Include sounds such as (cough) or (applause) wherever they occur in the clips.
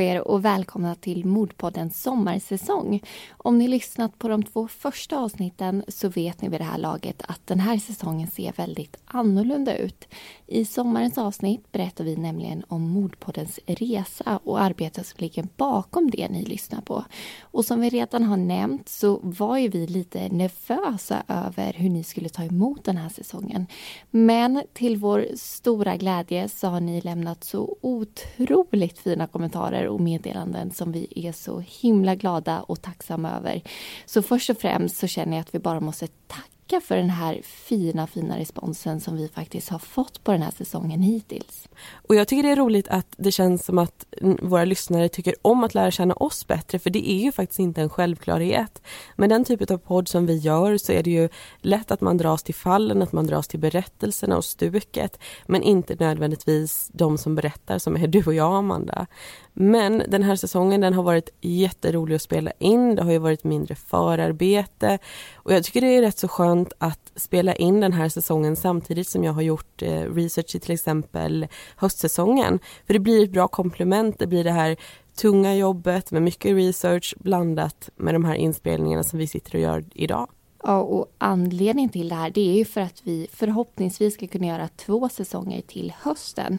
på er och välkomna till Mordpoddens sommarsäsong. Om ni lyssnat på de två första avsnitten så vet ni vid det här laget att den här säsongen ser väldigt annorlunda ut. I sommarens avsnitt berättar vi nämligen om Mordpoddens resa och arbetet som ligger bakom det ni lyssnar på. Och som vi redan har nämnt så var ju vi lite nervösa över hur ni skulle ta emot den här säsongen. Men till vår stora glädje så har ni lämnat så otroligt fina kommentarer och meddelanden som vi är så himla glada och tacksamma över. Så först och främst så känner jag att vi bara måste tacka tacka för den här fina, fina responsen som vi faktiskt har fått på den här säsongen hittills. Och jag tycker det är roligt att det känns som att våra lyssnare tycker om att lära känna oss bättre, för det är ju faktiskt inte en självklarhet. Med den typen av podd som vi gör så är det ju lätt att man dras till fallen, att man dras till berättelserna och stuket, men inte nödvändigtvis de som berättar, som är (laughs) du och jag, Amanda. Men den här säsongen den har varit jätterolig att spela in. Det har ju varit mindre förarbete och jag tycker det är rätt så skönt att spela in den här säsongen samtidigt som jag har gjort eh, research i till exempel höstsäsongen. För det blir ett bra komplement. Det blir det här tunga jobbet med mycket research blandat med de här inspelningarna som vi sitter och gör idag. Ja, och anledningen till det här det är ju för att vi förhoppningsvis ska kunna göra två säsonger till hösten.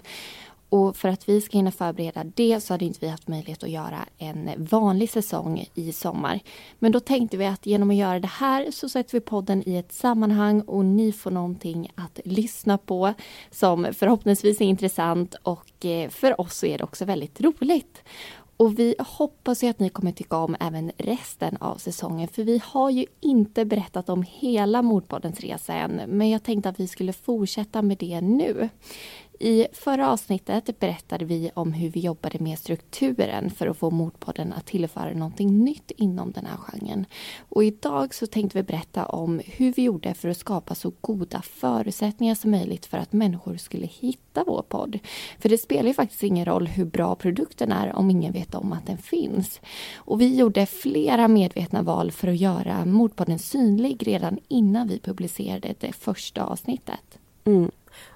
Och för att vi ska hinna förbereda det så hade inte vi haft möjlighet att göra en vanlig säsong i sommar. Men då tänkte vi att genom att göra det här så sätter vi podden i ett sammanhang och ni får någonting att lyssna på som förhoppningsvis är intressant och eh, för oss så är det också väldigt roligt. Och vi hoppas ju att ni kommer tycka om även resten av säsongen för vi har ju inte berättat om hela Mordpoddens resa än men jag tänkte att vi skulle fortsätta med det nu. I förra avsnittet berättade vi om hur vi jobbade med strukturen för att få Mordpodden att tillföra någonting nytt inom den här genren. Och idag så tänkte vi berätta om hur vi gjorde för att skapa så goda förutsättningar som möjligt för att människor skulle hitta vår podd. För det spelar ju faktiskt ingen roll hur bra produkten är om ingen vet om att den finns. Och vi gjorde flera medvetna val för att göra Mordpodden synlig redan innan vi publicerade det första avsnittet. Mm.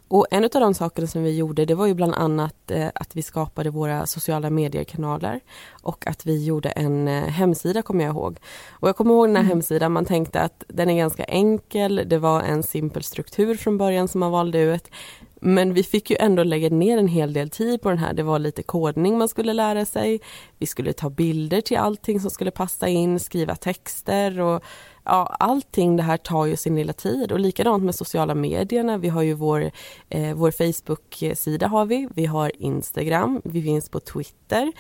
Och en av de sakerna som vi gjorde det var ju bland annat eh, att vi skapade våra sociala medier-kanaler och att vi gjorde en eh, hemsida kommer jag ihåg. Och jag kommer ihåg den här mm. hemsidan, man tänkte att den är ganska enkel, det var en simpel struktur från början som man valde ut. Men vi fick ju ändå lägga ner en hel del tid på den här. Det var lite kodning man skulle lära sig. Vi skulle ta bilder till allting som skulle passa in, skriva texter och ja, allting det här tar ju sin lilla tid och likadant med sociala medierna. Vi har ju vår, eh, vår Facebook-sida har vi, vi har Instagram, vi finns på Twitter.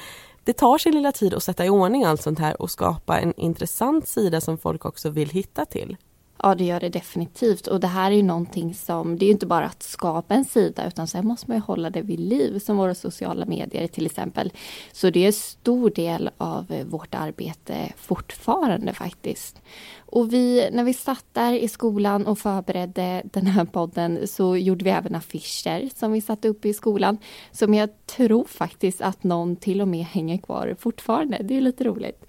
Det tar sin lilla tid att sätta i ordning allt sånt här och skapa en intressant sida som folk också vill hitta till. Ja, det gör det definitivt. Och det här är ju någonting som, det är inte bara att skapa en sida utan sen måste man ju hålla det vid liv som våra sociala medier till exempel. Så det är en stor del av eh, vårt arbete fortfarande faktiskt. Och vi, när vi satt där i skolan och förberedde den här podden så gjorde vi även affischer som vi satte upp i skolan. Som jag tror faktiskt att någon till och med hänger kvar fortfarande. Det är lite roligt.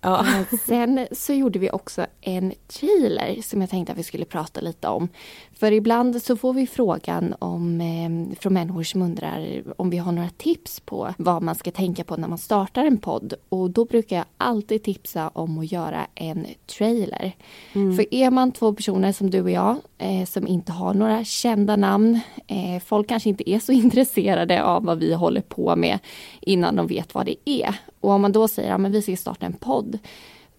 Ja. Sen så gjorde vi också en trailer som jag tänkte att vi skulle prata lite om. För ibland så får vi frågan om, eh, från människor som undrar om vi har några tips på vad man ska tänka på när man startar en podd. Och då brukar jag alltid tipsa om att göra en trailer. Mm. För är man två personer som du och jag eh, som inte har några kända namn, eh, folk kanske inte är så (laughs) intresserade av vad vi håller på med innan de vet vad det är. Och om man då säger att ja, vi ska starta en podd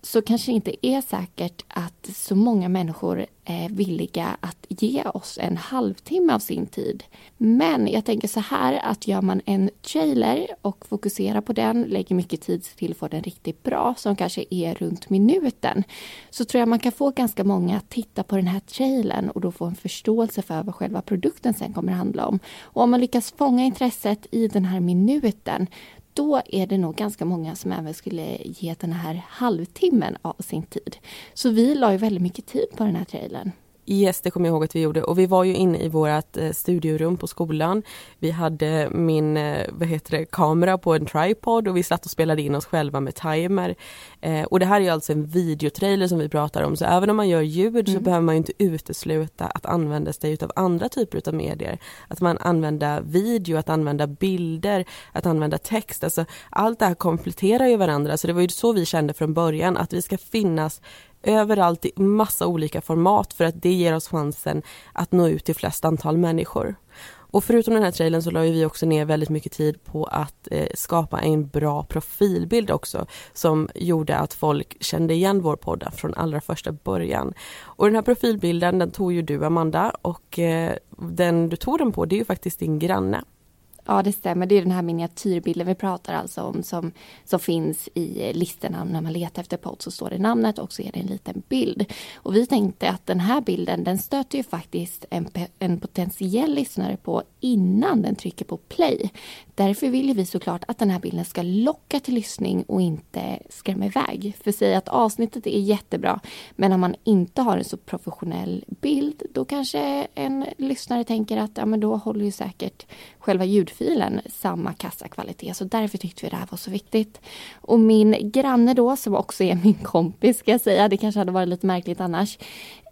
så kanske det inte är säkert att så många människor är villiga att ge oss en halvtimme av sin tid. Men jag tänker så här att gör man en trailer och fokuserar på den, lägger mycket tid till att få den riktigt bra, som kanske är runt minuten, så tror jag man kan få ganska många att titta på den här trailern och då få en förståelse för vad själva produkten sen kommer att handla om. Och om man lyckas fånga intresset i den här minuten då är det nog ganska många som även skulle ge den här halvtimmen av sin tid. Så vi la ju väldigt mycket tid på den här trailern. Yes, det kommer jag ihåg att vi gjorde och vi var ju inne i vårt eh, studiorum på skolan. Vi hade min, eh, vad heter det, kamera på en tripod och vi satt och spelade in oss själva med timer. Eh, och det här är alltså en videotrailer som vi pratar om så även om man gör ljud mm. så behöver man inte utesluta att använda sig av andra typer av medier. Att man använder video, att använda bilder, att använda text. Alltså, allt det här kompletterar ju varandra så det var ju så vi kände från början att vi ska finnas överallt i massa olika format för att det ger oss chansen att nå ut till flest antal människor. Och förutom den här trailern så la vi också ner väldigt mycket tid på att eh, skapa en bra profilbild också som gjorde att folk kände igen vår podd från allra första början. Och den här profilbilden den tog ju du Amanda och eh, den du tog den på det är ju faktiskt din granne. Ja det stämmer, det är den här miniatyrbilden vi pratar alltså om som, som finns i listorna när man letar efter podd så står det namnet och så är det en liten bild. Och vi tänkte att den här bilden den stöter ju faktiskt en, en potentiell lyssnare på innan den trycker på play. Därför vill vi såklart att den här bilden ska locka till lyssning och inte skrämma iväg. För säg att avsnittet är jättebra men om man inte har en så professionell bild då kanske en lyssnare tänker att ja, men då håller ju säkert själva profilen samma kassakvalitet. Så därför tyckte vi det här var så viktigt. Och min granne då, som också är min kompis ska jag säga, det kanske hade varit lite märkligt annars.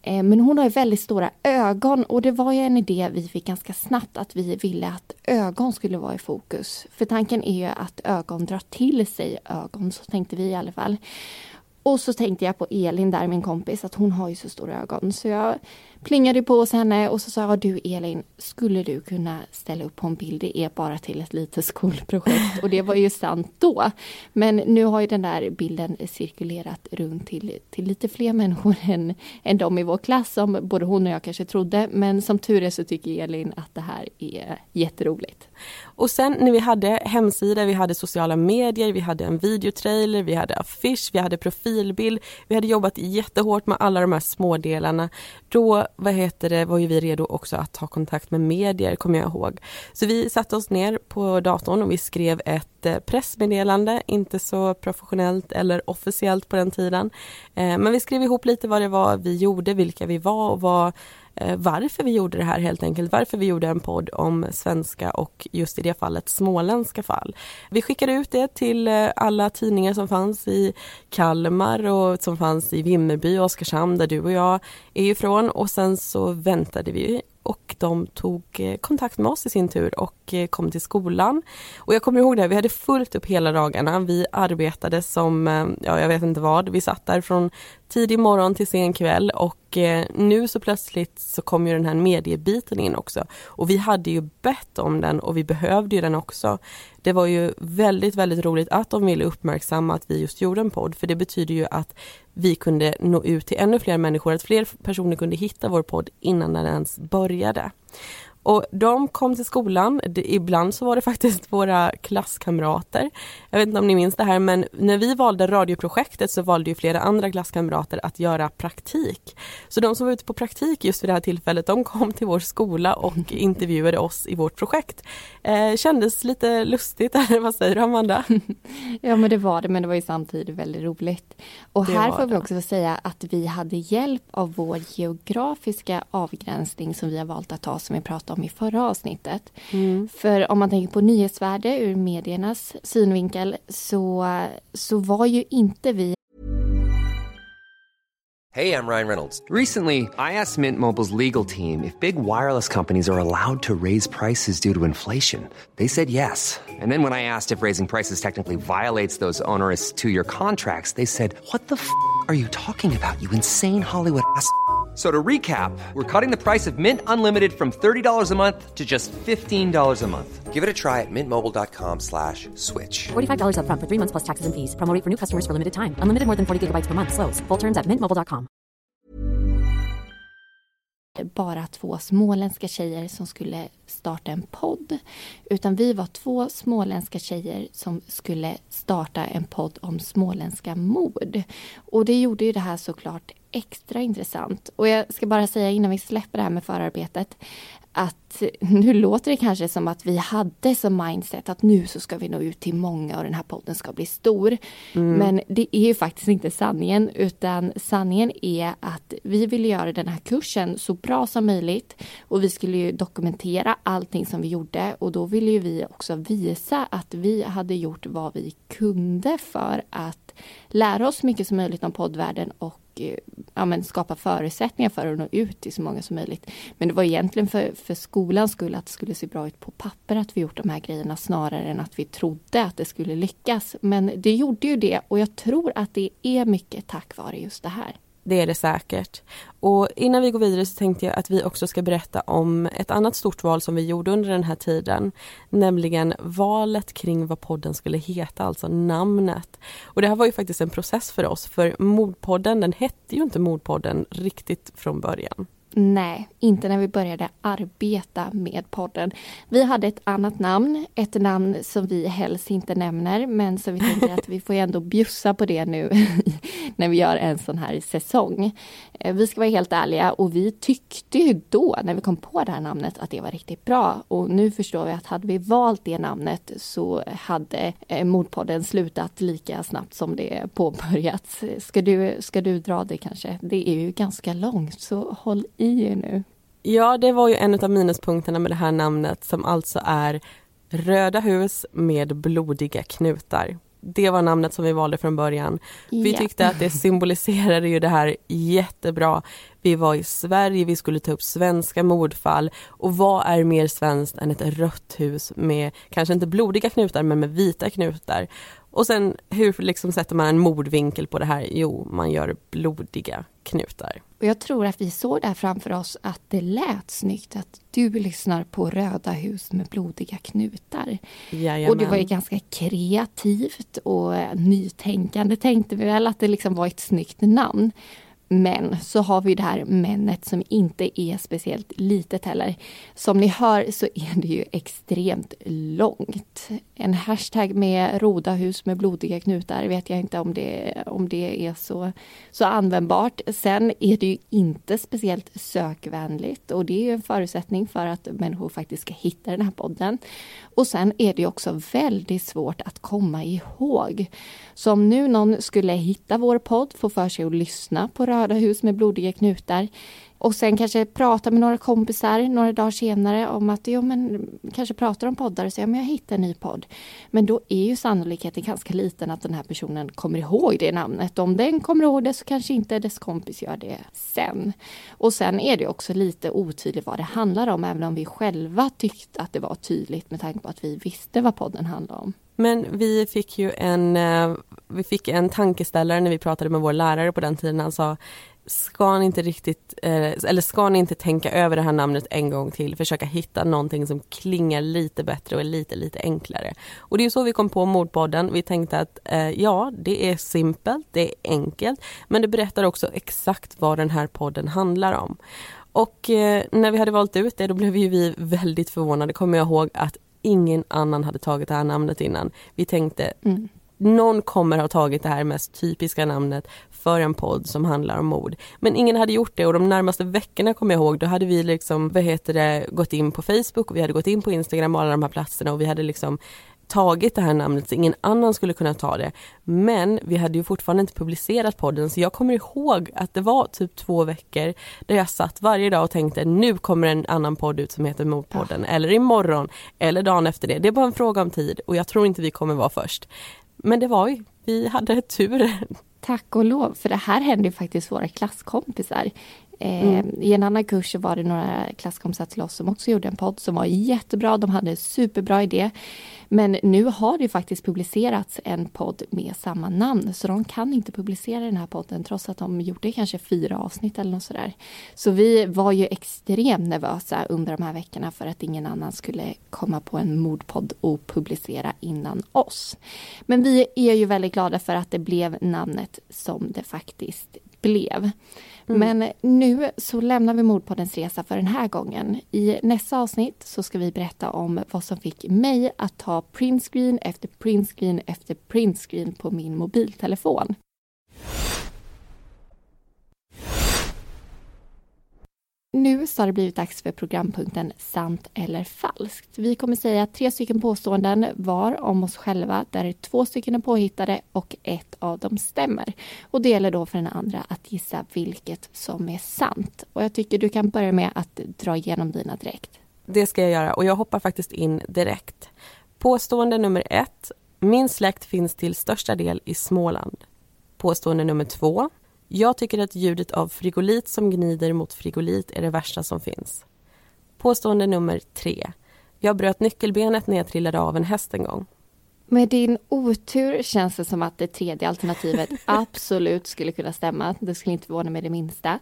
Eh, men hon har ju väldigt stora ögon och det var ju en idé vi fick ganska snabbt att vi ville att ögon skulle vara i fokus. För tanken är ju att ögon drar till sig ögon, så tänkte vi i alla fall. Och så tänkte jag på Elin där, min kompis, att hon har ju så stora ögon. Så jag plingade på hos henne och så sa jag, du Elin, skulle du kunna ställa upp på en bild? Det är bara till ett litet skolprojekt. Och det var ju sant då. Men nu har ju den där bilden cirkulerat runt till, till lite fler människor än, än de i vår klass som både hon och jag kanske trodde. Men som tur är så tycker Elin att det här är jätteroligt. Och sen när vi hade hemsida, vi hade sociala medier, vi hade en videotrailer, vi hade affisch, vi hade profilbild. Vi hade jobbat jättehårt med alla de här smådelarna. Då vad heter det, var ju vi redo också att ta kontakt med medier, kommer jag ihåg. Så vi satte oss ner på datorn och vi skrev ett eh, pressmeddelande, inte så professionellt eller officiellt på den tiden. Eh, men vi skrev ihop lite vad det var vi gjorde, vilka vi var och vad Eh, varför vi gjorde det här helt enkelt. Varför vi gjorde en podd om svenska och just i det fallet småländska fall. Vi skickade ut det till eh, alla tidningar som fanns i Kalmar och som fanns i Vimmerby och Oskarshamn där du och jag är ifrån och sen så väntade vi och de tog eh, kontakt med oss i sin tur och kom till skolan. Och jag kommer ihåg det, vi hade fullt upp hela dagarna. Vi arbetade som, ja jag vet inte vad, vi satt där från tidig morgon till sen kväll och eh, nu så plötsligt så kom ju den här mediebiten in också. Och vi hade ju bett om den och vi behövde ju den också. Det var ju väldigt, väldigt roligt att de ville uppmärksamma att vi just gjorde en podd för det betyder ju att vi kunde nå ut till ännu fler människor, att fler personer kunde hitta vår podd innan den ens började. Och de kom till skolan, ibland så var det faktiskt våra klasskamrater. Jag vet inte om ni minns det här men när vi valde radioprojektet så valde ju flera andra klasskamrater att göra praktik. Så de som var ute på praktik just vid det här tillfället de kom till vår skola och (laughs) intervjuade oss i vårt projekt. Eh, kändes lite lustigt, eller (laughs) vad säger du Amanda? (laughs) ja men det var det men det var ju samtidigt väldigt roligt. Och det här får vi också säga att vi hade hjälp av vår geografiska avgränsning som vi har valt att ta som vi pratade om i förra avsnittet. Mm. För om man tänker på nyhetsvärde ur mediernas synvinkel så, så var ju inte vi Hej, jag Ryan Reynolds. Recently, I asked Mint Mobiles legal team if big wireless companies are allowed to raise prices due to inflation. They said yes. And then when I asked if raising prices technically violates those onerous two-year contracts, they said, what the f*** are you talking about, you insane Hollywood ass?" So to recap, we're cutting the price of Mint Unlimited from $30 a month to just $15 a month. Give it a try at mintmobile.com slash switch. $45 up front for three months plus taxes and fees. Promoting for new customers for limited time. Unlimited more than 40 gigabytes per month. Slows. Full terms at mintmobile.com. Bara två småländska tjejer som skulle starta en podd. Utan vi var två småländska tjejer som skulle starta en podd om småländska mord. Och det gjorde ju det här såklart extra intressant. Och jag ska bara säga innan vi släpper det här med förarbetet att nu låter det kanske som att vi hade som mindset att nu så ska vi nå ut till många och den här podden ska bli stor. Mm. Men det är ju faktiskt inte sanningen utan sanningen är att vi ville göra den här kursen så bra som möjligt och vi skulle ju dokumentera allting som vi gjorde och då ville ju vi också visa att vi hade gjort vad vi kunde för att lära oss mycket som möjligt om poddvärlden och Eh, ja, men skapa förutsättningar för att nå ut till så många som möjligt. Men det var egentligen för, för skolans skull att det skulle se bra ut på papper att vi gjort de här grejerna snarare än att vi trodde att det skulle lyckas. Men det gjorde ju det och jag tror att det är mycket tack vare just det här. Det är det säkert. Och innan vi går vidare så tänkte jag att vi också ska berätta om ett annat stort val som vi gjorde under den här tiden. Nämligen valet kring vad podden skulle heta, alltså namnet. Och det här var ju faktiskt en process för oss för Mordpodden, den hette ju inte Mordpodden riktigt från början. Nej, inte när vi började arbeta med podden. Vi hade ett annat namn, ett namn som vi helst inte nämner men som vi tänker att vi får ändå bjussa på det nu (laughs) när vi gör en sån här säsong. Eh, vi ska vara helt ärliga och vi tyckte ju då när vi kom på det här namnet att det var riktigt bra och nu förstår vi att hade vi valt det namnet så hade eh, Mordpodden slutat lika snabbt som det påbörjats. Ska du, ska du dra det kanske? Det är ju ganska långt så håll i er nu. Ja, det var ju en av minuspunkterna med det här namnet som alltså är Röda hus med blodiga knutar. Det var namnet som vi valde från början. Yeah. Vi tyckte att det symboliserade ju det här jättebra. Vi var i Sverige, vi skulle ta upp svenska mordfall och vad är mer svenskt än ett rött hus med kanske inte blodiga knutar men med vita knutar. Och sen hur liksom sätter man en mordvinkel på det här? Jo, man gör blodiga knutar. Och jag tror att vi såg där framför oss att det lät snyggt att du lyssnar på Röda hus med blodiga knutar. Jajamän. Och det var ju ganska kreativt och nytänkande tänkte vi väl att det liksom var ett snyggt namn. Men så har vi det här männet som inte är speciellt litet heller. Som ni hör så är det ju extremt långt. En hashtag med rodahus med blodiga knutar vet jag inte om det, om det är så, så användbart. Sen är det ju inte speciellt sökvänligt och det är en förutsättning för att människor faktiskt ska hitta den här podden. Och sen är det också väldigt svårt att komma ihåg. Så om nu någon skulle hitta vår podd, få för sig att lyssna på Röda hus med blodiga knutar och sen kanske prata med några kompisar några dagar senare om att jo, men kanske pratar om poddar och säger att jag hittar en ny podd. Men då är ju sannolikheten ganska liten att den här personen kommer ihåg det namnet. Om den kommer ihåg det så kanske inte dess kompis gör det sen. Och sen är det också lite otydligt vad det handlar om även om vi själva tyckte att det var tydligt med tanke på att vi visste vad podden handlade om. Men vi fick ju en, eh, vi fick en tankeställare när vi pratade med vår lärare på den tiden. Han sa ska ni inte riktigt, eh, eller ska ni inte tänka över det här namnet en gång till, försöka hitta någonting som klingar lite bättre och är lite, lite enklare. Och det är så vi kom på Mordpodden. Vi tänkte att eh, ja, det är simpelt, det är enkelt, men det berättar också exakt vad den här podden handlar om. Och eh, när vi hade valt ut det, då blev vi väldigt förvånade, kommer jag ihåg, att ingen annan hade tagit det här namnet innan. Vi tänkte, mm någon kommer ha tagit det här mest typiska namnet för en podd som handlar om mord. Men ingen hade gjort det och de närmaste veckorna kommer jag ihåg, då hade vi liksom, vad heter det, gått in på Facebook och vi hade gått in på Instagram och alla de här platserna och vi hade liksom tagit det här namnet så ingen annan skulle kunna ta det. Men vi hade ju fortfarande inte publicerat podden så jag kommer ihåg att det var typ två veckor där jag satt varje dag och tänkte nu kommer en annan podd ut som heter Mordpodden ja. eller imorgon eller dagen efter det. Det är bara en fråga om tid och jag tror inte vi kommer vara först. Men det var ju, vi hade tur. Tack och lov, för det här hände ju faktiskt våra klasskompisar. Mm. Eh, mm. I en annan kurs var det några klasskompisar till oss som också gjorde en podd som var jättebra. De hade en superbra idé. Men nu har det faktiskt publicerats en podd med samma namn så de kan inte publicera den här podden trots att de gjorde kanske fyra avsnitt eller något sådär. Så vi var ju extremt nervösa under de här veckorna för att ingen annan skulle komma på en mordpodd och publicera innan oss. Men vi är ju väldigt glada för att det blev namnet som det faktiskt blev. Mm. Men nu så lämnar vi Mordpoddens resa för den här gången. I nästa avsnitt så ska vi berätta om vad som fick mig att ta printscreen efter printscreen efter printscreen på min mobiltelefon. Nu så har det blivit dags för programpunkten Sant eller falskt. Vi kommer säga tre stycken påståenden var om oss själva där två stycken är påhittade och ett av dem stämmer. Och det gäller då för den andra att gissa vilket som är sant. Och jag tycker du kan börja med att dra igenom dina direkt. Det ska jag göra och jag hoppar faktiskt in direkt. Påstående nummer ett. Min släkt finns till största del i Småland. Påstående nummer två. Jag tycker att ljudet av frigolit som gnider mot frigolit är det värsta som finns. Påstående nummer tre. Jag bröt nyckelbenet när jag trillade av en häst en gång. Med din otur känns det som att det tredje alternativet (laughs) absolut skulle kunna stämma. Det skulle inte förvåna mig det minsta.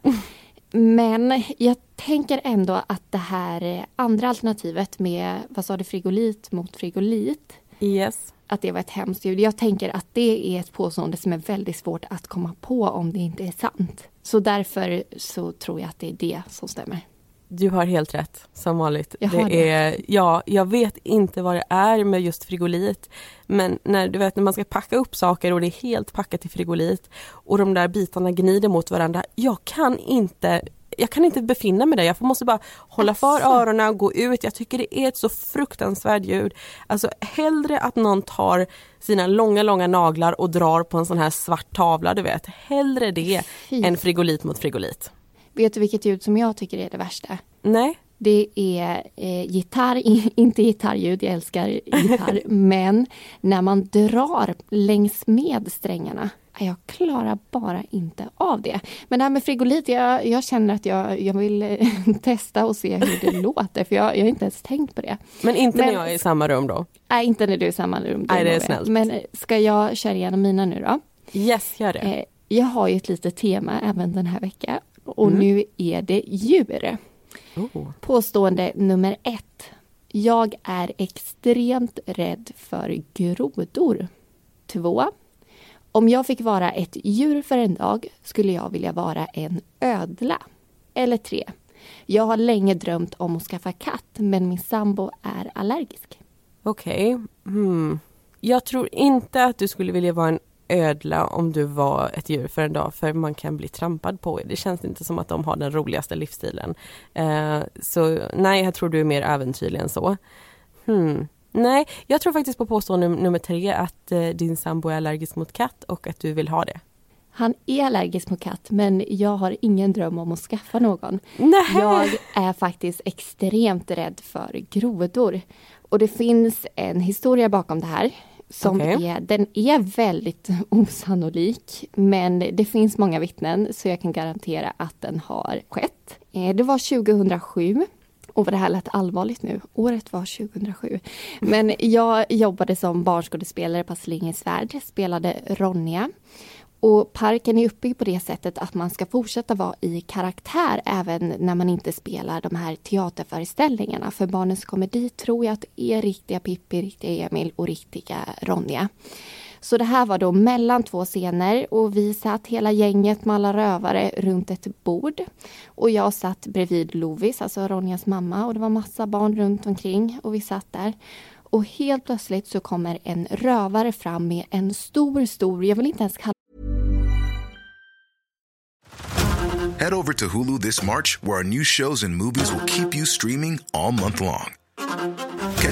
Men jag tänker ändå att det här andra alternativet med, vad sa du, frigolit mot frigolit. Yes. Att det var ett hemskt ljud. Jag tänker att det är ett påstående som är väldigt svårt att komma på om det inte är sant. Så därför så tror jag att det är det som stämmer. Du har helt rätt, som vanligt. Jag det. är, ja, jag vet inte vad det är med just frigolit. Men när, du vet, när man ska packa upp saker och det är helt packat i frigolit och de där bitarna gnider mot varandra. Jag kan inte jag kan inte befinna mig där, jag måste bara hålla för Asså. öronen och gå ut. Jag tycker det är ett så fruktansvärt ljud. Alltså hellre att någon tar sina långa, långa naglar och drar på en sån här svart tavla, du vet. Hellre det Fy. än frigolit mot frigolit. Vet du vilket ljud som jag tycker är det värsta? Nej, Det är eh, gitarr, (laughs) inte gitarrljud, jag älskar gitarr, (laughs) men när man drar längs med strängarna. Jag klarar bara inte av det. Men det här med frigolit, jag, jag känner att jag, jag vill eh, (laughs) testa och se hur det (laughs) låter, för jag, jag har inte ens tänkt på det. men inte Men- när jag är i samma rum då. Nej, inte när du är i samma rum. Nej, det är snällt. Men eh, ska jag köra igenom mina nu då? Yes, gör det. Eh, jag har ju ett litet tema även den här veckan och Mm. nu är det djur. Oh. Påstående nummer ett. Jag är extremt rädd för grodor. Två. Om jag fick vara ett djur för en dag skulle jag vilja vara en ödla. Eller tre. Jag har länge drömt om att skaffa katt men min sambo är allergisk. Okej. Hmm. Jag tror inte att du skulle vilja vara en ödla om du var ett djur för en dag för man kan bli trampad på. Det känns inte som att de har den roligaste livsstilen. Eh, så nej, jag tror du är mer äventyrlig än så. Hmm. Nej, jag tror faktiskt på påstående num- nummer tre att eh, din sambo är allergisk mot katt och att du vill ha det. Han är allergisk mot katt men jag har ingen dröm om att skaffa någon. Nej. Jag är faktiskt extremt rädd för grodor. Och det finns en historia bakom det här. Som Okej. är, den är väldigt (laughs) osannolik men det finns många vittnen så jag kan garantera att den har skett. Eh, Det var 2007 och det här lät allvarligt nu. Året var 2007. Men jag jobbade som barnskådespelare på Astrid Lindgrens Värld, spelade Ronja. Och parken är uppbyggd på det sättet att man ska fortsätta vara i karaktär även när man inte spelar de här teaterföreställningarna. För barnen som kommer dit tror jag att det är riktiga Pippi, riktiga Emil och riktiga Ronja. Så det här var då mellan två scener och vi satt hela gänget med alla rövare runt ett bord. Och jag satt bredvid Lovis, alltså Ronjas mamma och det var massa barn runt omkring och vi satt där. Och helt plötsligt så kommer en rövare fram med en stor, stor, jag vill inte ens kalla Head over to Hulu this March, where our new shows and movies will keep you streaming all month long.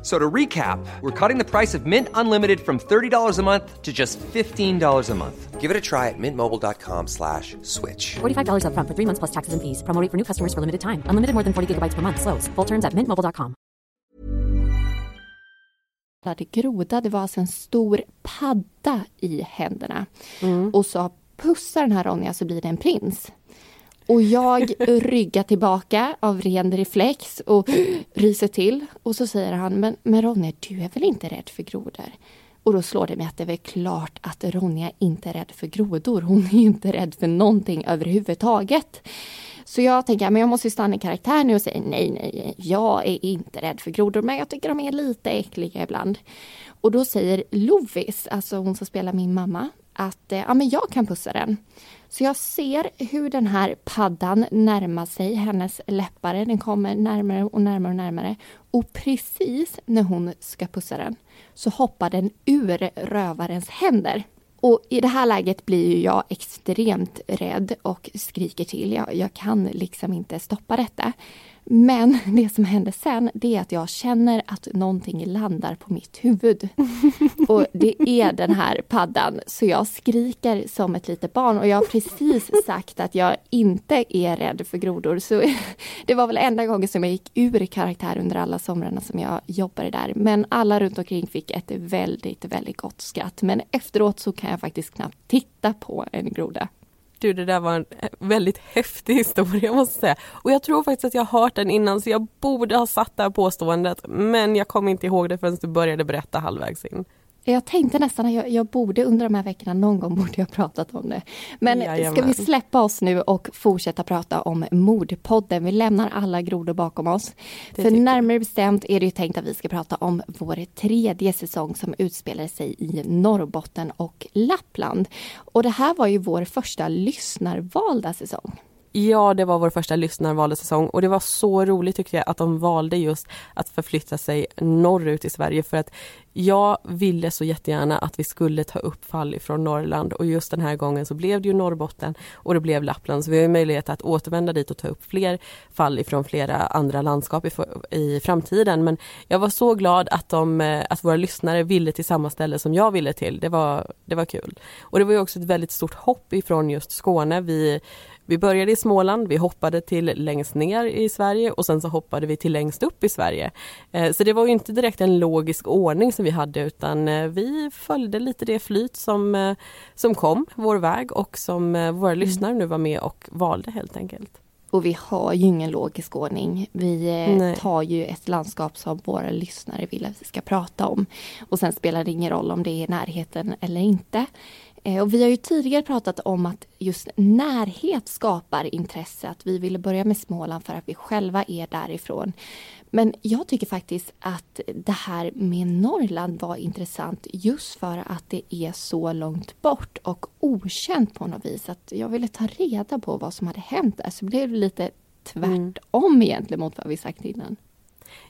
F- So to recap, we're cutting the price of Mint Unlimited from $30 a month to just $15 a month. Give it a try at mintmobile.com slash switch. $45 upfront for three months plus taxes and fees. Promo rate for new customers for limited time. Unlimited more than 40 gigabytes per month. Slows. Full terms at mintmobile.com. groda. Det var alltså en stor padda i händerna. Mm. Och så pussar den här Ronja så blir det en prins. Och jag ryggar tillbaka av ren reflex och ryser till. Och så säger han, men, men Ronja, du är väl inte rädd för grodor? Och då slår det mig att det är väl klart att Ronja inte är rädd för grodor. Hon är inte rädd för någonting överhuvudtaget. Så jag tänker, men jag måste stanna i karaktär nu och säga nej, nej, jag är inte rädd för grodor, men jag tycker de är lite äckliga ibland. Och då säger Lovis, alltså hon som spelar min mamma, att ja, men jag kan pussa den. Så jag ser hur den här paddan närmar sig hennes läppar. Den kommer närmare och närmare och närmare. Och precis när hon ska pussa den så hoppar den ur rövarens händer. Och i det här läget blir ju jag extremt rädd och skriker till. Jag, jag kan liksom inte stoppa detta. Men (laughs) det som händer sen, det är att jag känner att någonting landar på mitt huvud. (laughs) Och det är den här paddan, så jag skriker som ett litet barn. Och jag har precis (laughs) sagt att jag inte är rädd för grodor. Så det var väl enda gången som jag gick ur karaktär under alla somrarna som jag jobbade där. Men alla runt omkring fick ett väldigt, väldigt gott skratt. Men efteråt så kan jag faktiskt knappt titta på en groda. Du, det där var en väldigt häftig historia måste jag säga. Och jag tror faktiskt att jag har hört den innan så jag borde ha satt det här påståendet. Men jag kommer inte ihåg det förrän du började berätta halvvägs in. Jag tänkte nästan att jag, jag, borde under de här veckorna, någon gång borde jag pratat om det. Men Jajamän. ska vi släppa oss nu och fortsätta prata om Mordpodden? Vi lämnar alla grodor bakom oss. Det För närmare bestämt är det ju tänkt att vi ska prata om vår tredje säsong som utspelar sig i Norrbotten och Lappland. Och det här var ju vår första lyssnarvalda säsong. Ja, det var vår första lyssnarvaldesäsong och det var så roligt tyckte jag att de valde just att förflytta sig norrut i Sverige för att jag ville så jättegärna att vi skulle ta upp fall ifrån Norrland och just den här gången så blev det ju Norrbotten och det blev Lappland så vi har möjlighet att återvända dit och ta upp fler fall ifrån flera andra landskap i, i framtiden men jag var så glad att, de, eh, att våra lyssnare ville till samma ställe som jag ville till. Det var, det var kul. Och det var ju också ett väldigt stort hopp ifrån just Skåne. Vi, vi började i Småland, vi hoppade till längst ner i Sverige och sen så hoppade vi till längst upp i Sverige. Eh, så det var ju inte direkt en logisk ordning som vi hade utan eh, vi följde lite det flyt som, eh, som kom vår väg och som våra mm. lyssnare nu var med och valde helt enkelt. Och vi har ju ingen logisk ordning. Vi Nej. tar ju ett landskap som våra lyssnare vill att vi ska prata om. Och sen spelar det ingen roll om det är närheten eller inte. Eh, och vi har ju tidigare pratat om att just närhet skapar intresse. Att vi ville börja med Småland för att vi själva är därifrån. Men jag tycker faktiskt att det här med Norrland var intressant just för att det är så långt bort och okänt på något vis. Att jag ville ta reda på vad som hade hänt där. Så blev det lite tvärtom mm. egentligen mot vad vi sagt innan.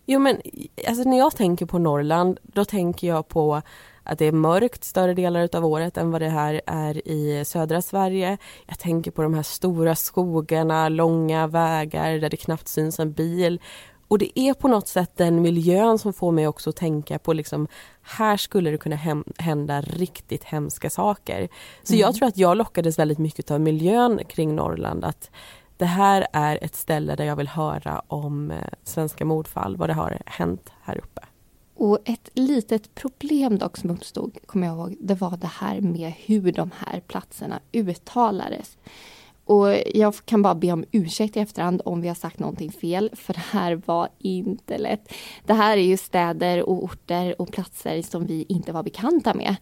Jo men alltså när jag tänker på Norrland då tänker jag på att det är mörkt större delar utav året än vad det här är i södra Sverige. Jag tänker på de här stora skogarna, långa vägar där det knappt syns en bil. Och det är på något sätt den miljön som får mig också att tänka på liksom, här skulle det kunna hända riktigt hemska saker. Så mm. jag tror att jag lockades väldigt mycket av miljön kring Norrland. Att det här är ett ställe där jag vill höra om eh, svenska mordfall, vad det har hänt här uppe. Och ett litet problem dock som uppstod, kommer jag ihåg, det var det här med hur de här platserna uttalades. Och jag kan bara be om ursäkt i efterhand om vi har sagt någonting fel, för det här var inte lätt. Det här är ju städer och orter och platser som vi inte var bekanta med.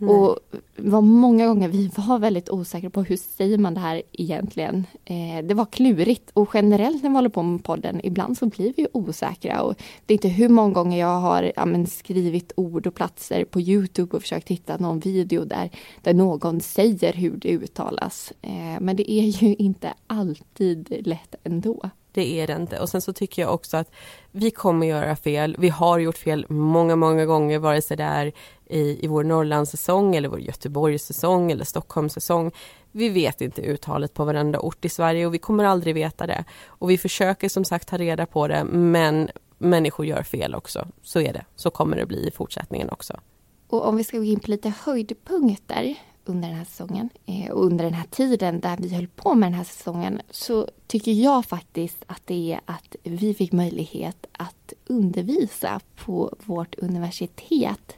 Mm. Och var många gånger vi var väldigt osäkra på hur säger man det här egentligen. Eh, det var klurigt och generellt när vi håller på med podden, ibland så blir vi osäkra. Och det är inte hur många gånger jag har ja, men, skrivit ord och platser på Youtube och försökt hitta någon video där, där någon säger hur det uttalas. Eh, men det är ju inte alltid lätt ändå. Det är det inte. Och sen så tycker jag också att vi kommer göra fel. Vi har gjort fel många, många gånger, vare sig det är i, i vår Norrlandssäsong eller vår Göteborgssäsong eller Stockholmssäsong. Vi vet inte uttalet på varenda ort i Sverige och vi kommer aldrig veta det. Och vi försöker som sagt ta reda på det, men människor gör fel också. Så är det. Så kommer det bli i fortsättningen också. Och om vi ska gå in på lite höjdpunkter under den här säsongen eh, och under den här tiden där vi höll på med den här säsongen så tycker jag faktiskt att det är att vi fick möjlighet att undervisa på vårt universitet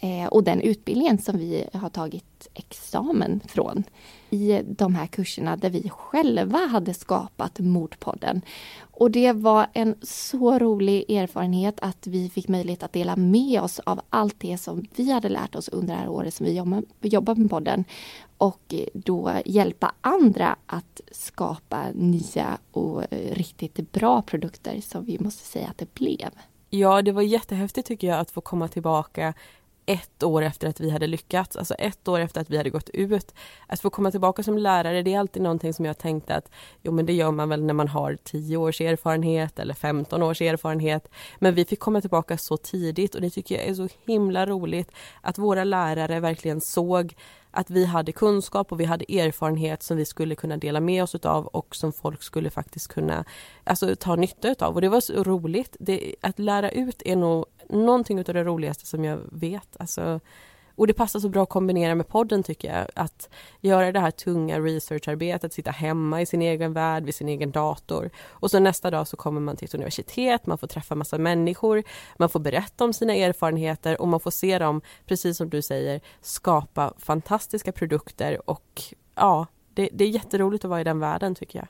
eh, och den utbildningen som vi har tagit examen från i de här kurserna där vi själva hade skapat Mordpodden. Och det var en så rolig erfarenhet att vi fick möjlighet att dela med oss av allt det som vi hade lärt oss under det här året som vi jobbat med podden. Och då hjälpa andra att skapa nya och eh, riktigt bra produkter som vi måste säga att det blev. Ja, det var jättehäftigt tycker jag att få komma tillbaka ett år efter att vi hade lyckats, alltså ett år efter att vi hade gått ut. Att få komma tillbaka som lärare, det är alltid någonting som jag tänkte att jo men det gör man väl när man har 10 års erfarenhet eller 15 års erfarenhet. Men vi fick komma tillbaka så tidigt och det tycker jag är så himla roligt att våra lärare verkligen såg att vi hade kunskap och vi hade erfarenhet som vi skulle kunna dela med oss av och som folk skulle faktiskt kunna alltså, ta nytta av. Och det var så roligt. Det, att lära ut är nog någonting av det roligaste som jag vet. Alltså, och det passar så bra att kombinera med podden tycker jag. Att göra det här tunga researcharbetet, sitta hemma i sin egen värld vid sin egen dator. Och så nästa dag så kommer man till ett universitet, man får träffa massa människor, man får berätta om sina erfarenheter och man får se dem, precis som du säger, skapa fantastiska produkter och ja, det, det är jätteroligt att vara i den världen tycker jag.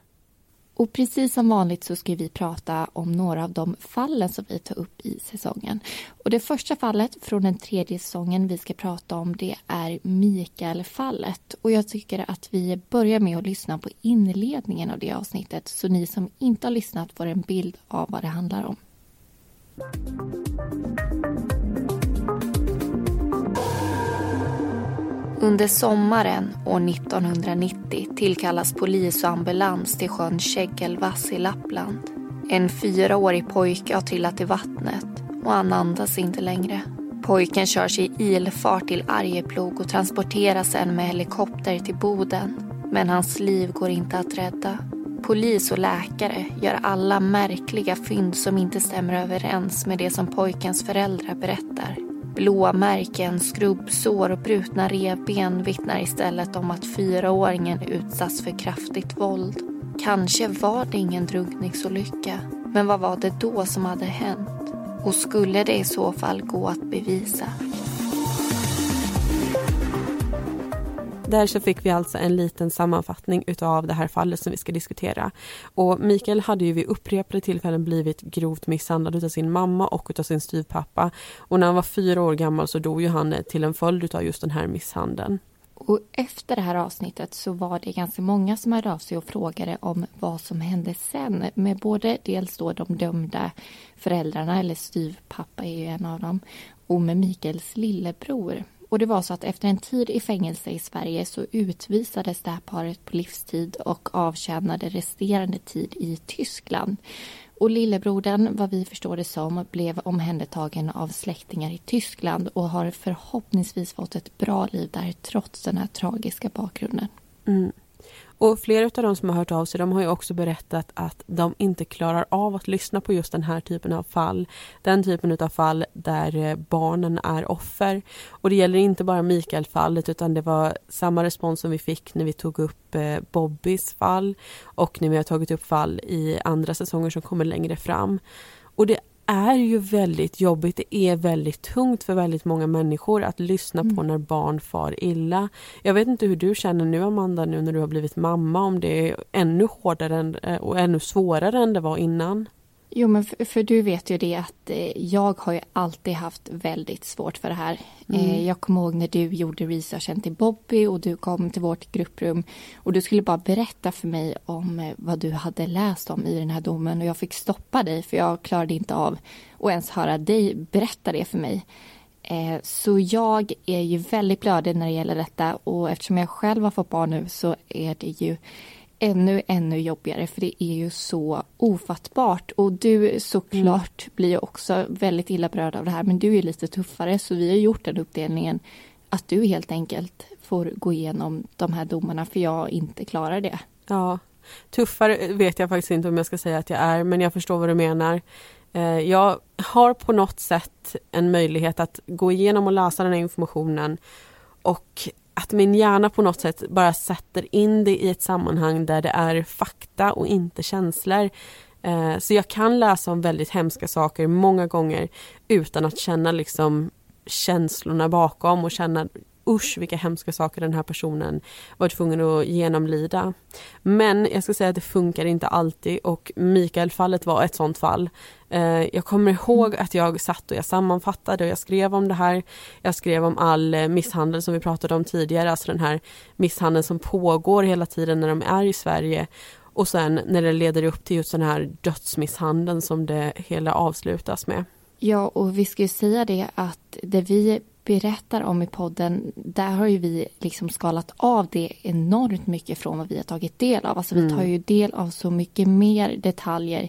Och precis som vanligt så ska vi prata om några av de fallen som vi tar upp i säsongen. Och det första fallet från den tredje säsongen vi ska prata om det är Mikael-fallet. Och jag tycker att vi börjar med att lyssna på inledningen av det avsnittet så ni som inte har lyssnat får en bild av vad det handlar om. Under sommaren år 1990 tillkallas polis och ambulans till sjön Käggelvass i Lappland. En fyraårig pojke har trillat i vattnet och han andas inte längre. Pojken körs i ilfart till Arjeplog och transporteras sen med helikopter till Boden. Men hans liv går inte att rädda. Polis och läkare gör alla märkliga fynd som inte stämmer överens med det som pojkens föräldrar berättar. Blåmärken, skrubbsår och brutna revben vittnar istället om att fyraåringen utsatts för kraftigt våld. Kanske var det ingen drunkningsolycka, men vad var det då som hade hänt? Och skulle det i så fall gå att bevisa? Där så fick vi alltså en liten sammanfattning utav det här fallet som vi ska diskutera. Och Mikael hade ju vid upprepade tillfällen blivit grovt misshandlad utav sin mamma och utav sin styvpappa. Och när han var fyra år gammal så dog ju han eh, till en följd utav just den här misshandeln. Och efter det här avsnittet så var det ganska många som hörde av sig och frågade om vad som hände sen med både dels då de dömda föräldrarna, eller styvpappa är ju en av dem, och med Mikaels lillebror. Och det var så att efter en tid i fängelse i Sverige så utvisades det här paret på livstid och avtjänade resterande tid i Tyskland. Och lillebrodern, vad vi förstår det som, blev omhändertagen av släktingar i Tyskland och har förhoppningsvis fått ett bra liv där trots den här tragiska bakgrunden. Mm. Och flera av de som har hört av sig de har ju också berättat att de inte klarar av att lyssna på just den här typen av fall. Den typen av fall där eh, barnen är offer. Och det gäller inte bara Mikael-fallet utan det var samma respons som vi fick när vi tog upp eh, Bobbys fall och när vi har tagit upp fall i andra säsonger som kommer längre fram. Och det är ju väldigt jobbigt. Det är väldigt tungt för väldigt många människor att lyssna mm. på när barn far illa. Jag vet inte hur du känner nu Amanda, nu när du har blivit mamma, om det är ännu hårdare än, eh, och ännu svårare än det var innan? Jo, men för, för, du vet ju det att eh, jag har ju alltid haft väldigt svårt för det här. Mm. Eh, jag kommer ihåg när du gjorde researchen till Bobby och du kom till vårt grupprum och du skulle bara berätta för mig om eh, vad du hade läst om i den här domen och jag fick stoppa dig för jag klarade inte av att ens höra dig berätta det för mig. Så jag är ju väldigt blödig när det gäller detta och eftersom jag själv har fått barn nu så är det ju ännu, ännu jobbigare för det är ju så ofattbart. Och du såklart mm. blir också väldigt illa berörd av det här men du är lite tuffare så vi har gjort den uppdelningen att du helt enkelt får gå igenom de här domarna för jag inte klarar det. Ja, tuffare vet jag faktiskt inte om jag ska säga att jag är men jag förstår vad du menar. Eh, jag har på något sätt en möjlighet att gå igenom och läsa den här informationen och att min hjärna på något sätt bara sätter in det i ett sammanhang där det är fakta och inte känslor. Eh, så jag kan läsa om väldigt hemska saker många gånger utan att känna liksom känslorna bakom och känna usch vilka hemska saker den här personen var tvungen att genomlida. Men jag ska säga att det funkar inte alltid och Mikael-fallet var ett sånt fall. Eh, jag kommer ihåg att jag satt och jag sammanfattade och jag skrev om det här. Jag skrev om all eh, misshandel som vi pratade om tidigare, alltså den här misshandeln som pågår hela tiden när de är i Sverige. Och sen när det leder upp till just den här dödsmisshandeln som det hela avslutas med. Ja, och vi ska ju säga det att det vi berättar om i podden, där har ju vi liksom skalat av det enormt mycket från vad vi har tagit del av. Alltså vi tar ju del av så mycket mer detaljer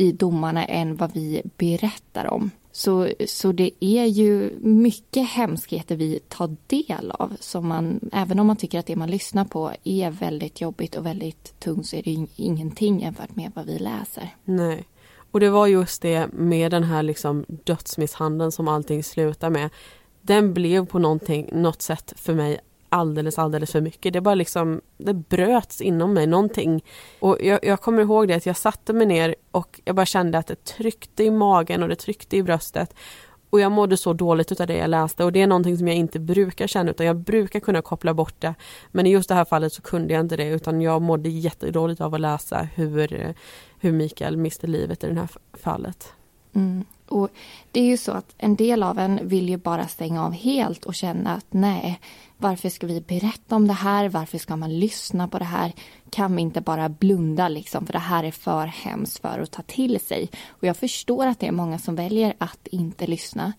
i domarna än vad vi berättar om. Så, så det är ju mycket hemskheter vi tar del av. Som man, även om man tycker att det man lyssnar på är väldigt jobbigt och väldigt tungt så är det ingenting jämfört med vad vi läser. Nej. Och det var just det med den här liksom dödsmisshandeln som allting slutar med. Den blev på någonting, något sätt för mig alldeles, alldeles för mycket. Det bara liksom, det bröts inom mig någonting. Och jag, jag, kommer ihåg det att jag satte mig ner och jag bara kände att det tryckte i magen och det tryckte i bröstet. Och jag mådde så dåligt utav det jag läste och det är någonting som jag inte brukar känna utan jag brukar kunna koppla bort det. Men i just det här fallet så kunde jag inte det utan jag mådde jättedåligt av att läsa hur, hur Mikael miste livet i det här fallet. Mm. Och Det är ju så att en del av en vill ju bara stänga av helt och känna att nej, varför ska vi berätta om det här? Varför ska man lyssna på det här? Kan vi inte bara blunda liksom, för det här är för hemskt för att ta till sig. Och jag förstår att det är många som väljer att inte lyssna.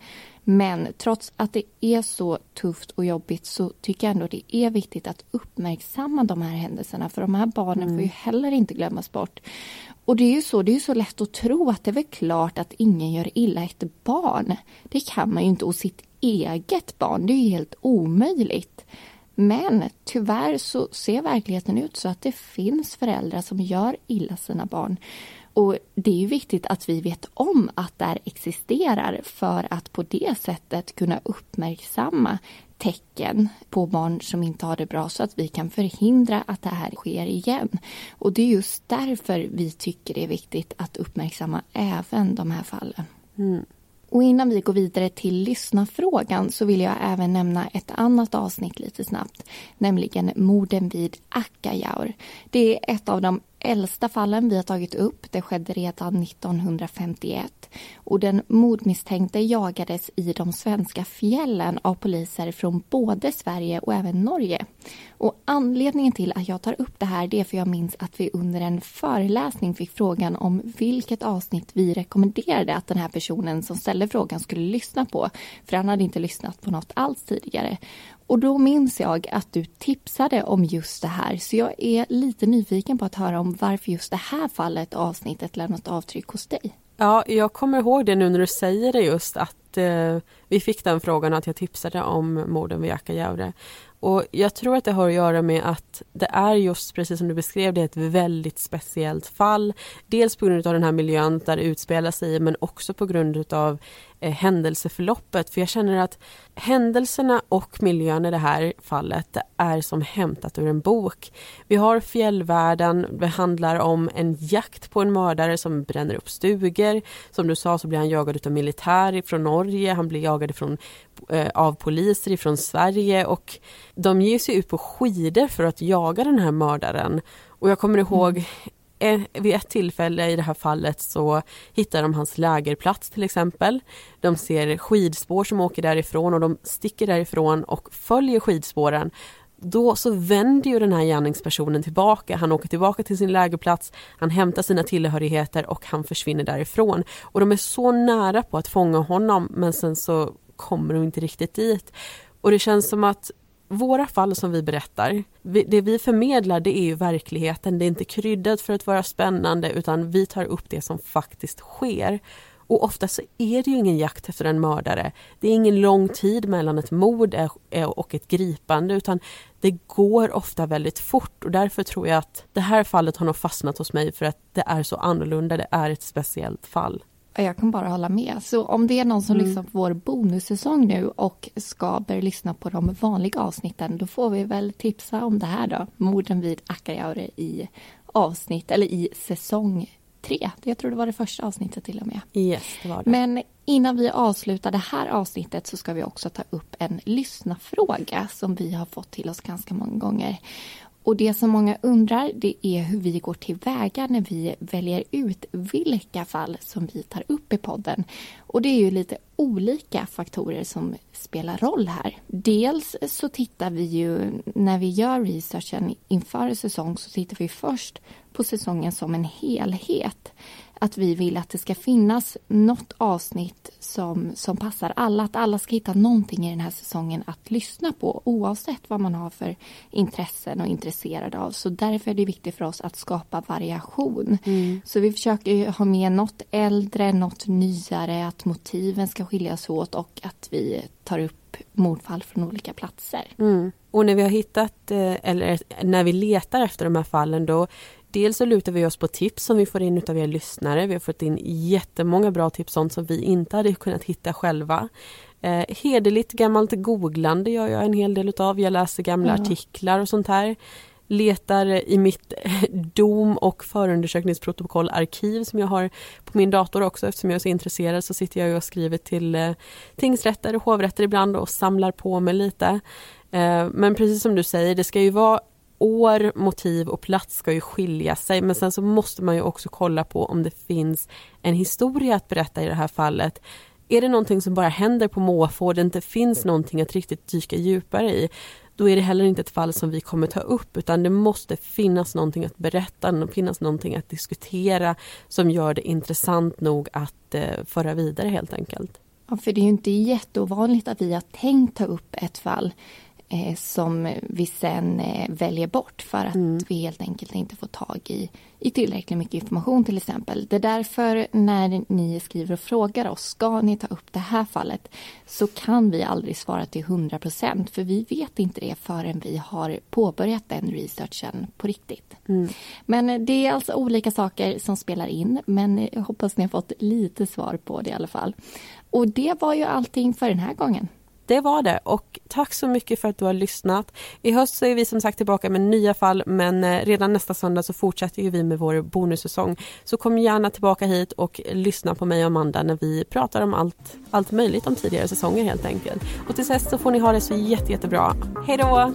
Men trots att det är så tufft och jobbigt så tycker jag ändå det är viktigt att uppmärksamma de här händelserna för de här barnen mm. får ju heller inte glömmas bort. Och det är ju så, det är så lätt att tro att det är väl klart att ingen gör illa ett barn. Det kan man ju inte, och sitt eget barn, det är ju helt omöjligt. Men tyvärr så ser verkligheten ut så att det finns föräldrar som gör illa sina barn. Och det är ju viktigt att vi vet om att det här existerar för att på det sättet kunna uppmärksamma tecken på barn som inte har det bra så att vi kan förhindra att det här sker igen. Och det är just därför vi tycker det är viktigt att uppmärksamma även de här fallen. Mm. Och innan vi går vidare till lyssnarfrågan så vill jag även nämna ett annat avsnitt lite snabbt, nämligen morden vid Akkajaur. Det är ett av de äldsta fallen vi har tagit upp. Det skedde redan 1951 och den mordmisstänkte jagades i de svenska fjällen av poliser från både Sverige och även Norge. Och anledningen till att jag tar upp det här det är för jag minns att vi under en föreläsning fick frågan om vilket avsnitt vi rekommenderade att den här personen som ställde frågan skulle lyssna på. För han hade inte lyssnat på något alls tidigare. Och då minns jag att du tipsade om just det här så jag är lite nyfiken på att höra om varför just det här fallet avsnittet lämnat avtryck hos dig. Ja, jag kommer ihåg det nu när du säger det just att eh, vi fick den frågan att jag tipsade om morden vid Akkajaure. Och jag tror att det har att göra med att det är just precis som du beskrev det ett väldigt speciellt fall. Dels på grund av den här miljön där det utspelar sig men också på grund av Eh, händelseförloppet. För jag känner att händelserna och miljön i det här fallet är som hämtat ur en bok. Vi har fjällvärlden, det handlar om en jakt på en mördare som bränner upp stugor. Som du sa så blir han jagad av militär från Norge, han blir jagad ifrån, eh, av poliser från Sverige och de ger sig ut på skidor för att jaga den här mördaren. Och jag kommer ihåg mm. Eh, vid ett tillfälle i det här fallet så hittar de hans lägerplats till exempel. De ser skidspår som åker därifrån och de sticker därifrån och följer skidspåren. Då så vänder ju den här gärningspersonen tillbaka. Han åker tillbaka till sin lägerplats, han hämtar sina tillhörigheter och han försvinner därifrån. Och de är så nära på att fånga honom men sen så kommer de inte riktigt dit. Och det känns som att våra fall som vi berättar, det vi förmedlar det är ju verkligheten. Det är inte kryddat för att vara spännande utan vi tar upp det som faktiskt sker. Och ofta så är det ju ingen jakt efter en mördare. Det är ingen lång tid mellan ett mord och ett gripande utan det går ofta väldigt fort och därför tror jag att det här fallet har nog fastnat hos mig för att det är så annorlunda, det är ett speciellt fall. Jag kan bara hålla med. Så om det är någon som mm. lyssnar på vår bonussäsong nu och ska börja lyssna på de vanliga avsnitten, då får vi väl tipsa om det här då. Morden vid Akkajaure i avsnitt, eller i säsong tre. Jag tror det var det första avsnittet till och med. Yes, det var det. Men Innan vi avslutar det här avsnittet så ska vi också ta upp en lyssnafråga som vi har fått till oss ganska många gånger. Och det som många undrar det är hur vi går tillväga när vi väljer ut vilka fall som vi tar upp i podden. Och det är ju lite olika faktorer som spelar roll här. Dels så tittar vi ju, när vi gör researchen inför säsong så tittar vi först på säsongen som en helhet att vi vill att det ska finnas något avsnitt som, som passar alla. Att alla ska hitta någonting i den här säsongen att lyssna på oavsett vad man har för intressen och intresserad av. Så därför är det viktigt för oss att skapa variation. Mm. Så vi försöker ha med något äldre, något nyare, att motiven ska skiljas åt och att vi tar upp mordfall från olika platser. Mm. Och när vi har hittat, eh, eller när vi letar efter de här fallen då Dels så lutar vi oss på tips som vi får in utav er lyssnare. Vi har fått in jättemånga bra tips, sånt som vi inte hade kunnat hitta själva. Eh, hederligt gammalt googlande gör jag en hel del utav. Jag läser gamla mm. artiklar och sånt här. Letar i mitt (laughs) dom och förundersökningsprotokollarkiv som jag har på min dator också eftersom jag är så intresserad så sitter jag och skriver till eh, tingsrätter och hovrätter ibland och samlar på mig lite. Eh, men precis som du säger, det ska ju vara år, motiv och plats ska ju skilja sig men sen så måste man ju också kolla på om det finns en historia att berätta i det här fallet. Är det någonting som bara händer på måfå och det inte finns någonting att riktigt dyka djupare i då är det heller inte ett fall som vi kommer ta upp utan det måste finnas någonting att berätta, finnas någonting att diskutera som gör det intressant nog att eh, föra vidare helt enkelt. Ja, för det är ju inte jätteovanligt att vi har tänkt ta upp ett fall eh, som vi sen eh, väljer bort för att mm. vi helt enkelt inte får tag i, i tillräckligt mycket information till exempel. Det är därför när ni skriver och frågar oss, ska ni ta upp det här fallet? Så kan vi aldrig svara till 100 procent för vi vet inte det förrän vi har påbörjat den researchen på riktigt. Mm. Men det är alltså olika saker som spelar in men jag hoppas ni har fått lite svar på det i alla fall. Och det var ju allting för den här gången det var det och tack så mycket för att du har lyssnat. I höst så är vi som sagt tillbaka med nya fall men eh, redan nästa söndag så fortsätter ju vi med vår bonussäsong. Så kom gärna tillbaka hit och lyssna på mig och Amanda när vi pratar om allt, allt möjligt om tidigare säsonger helt enkelt. Och tills dess så får ni ha det så jätte, jättebra. Hej då!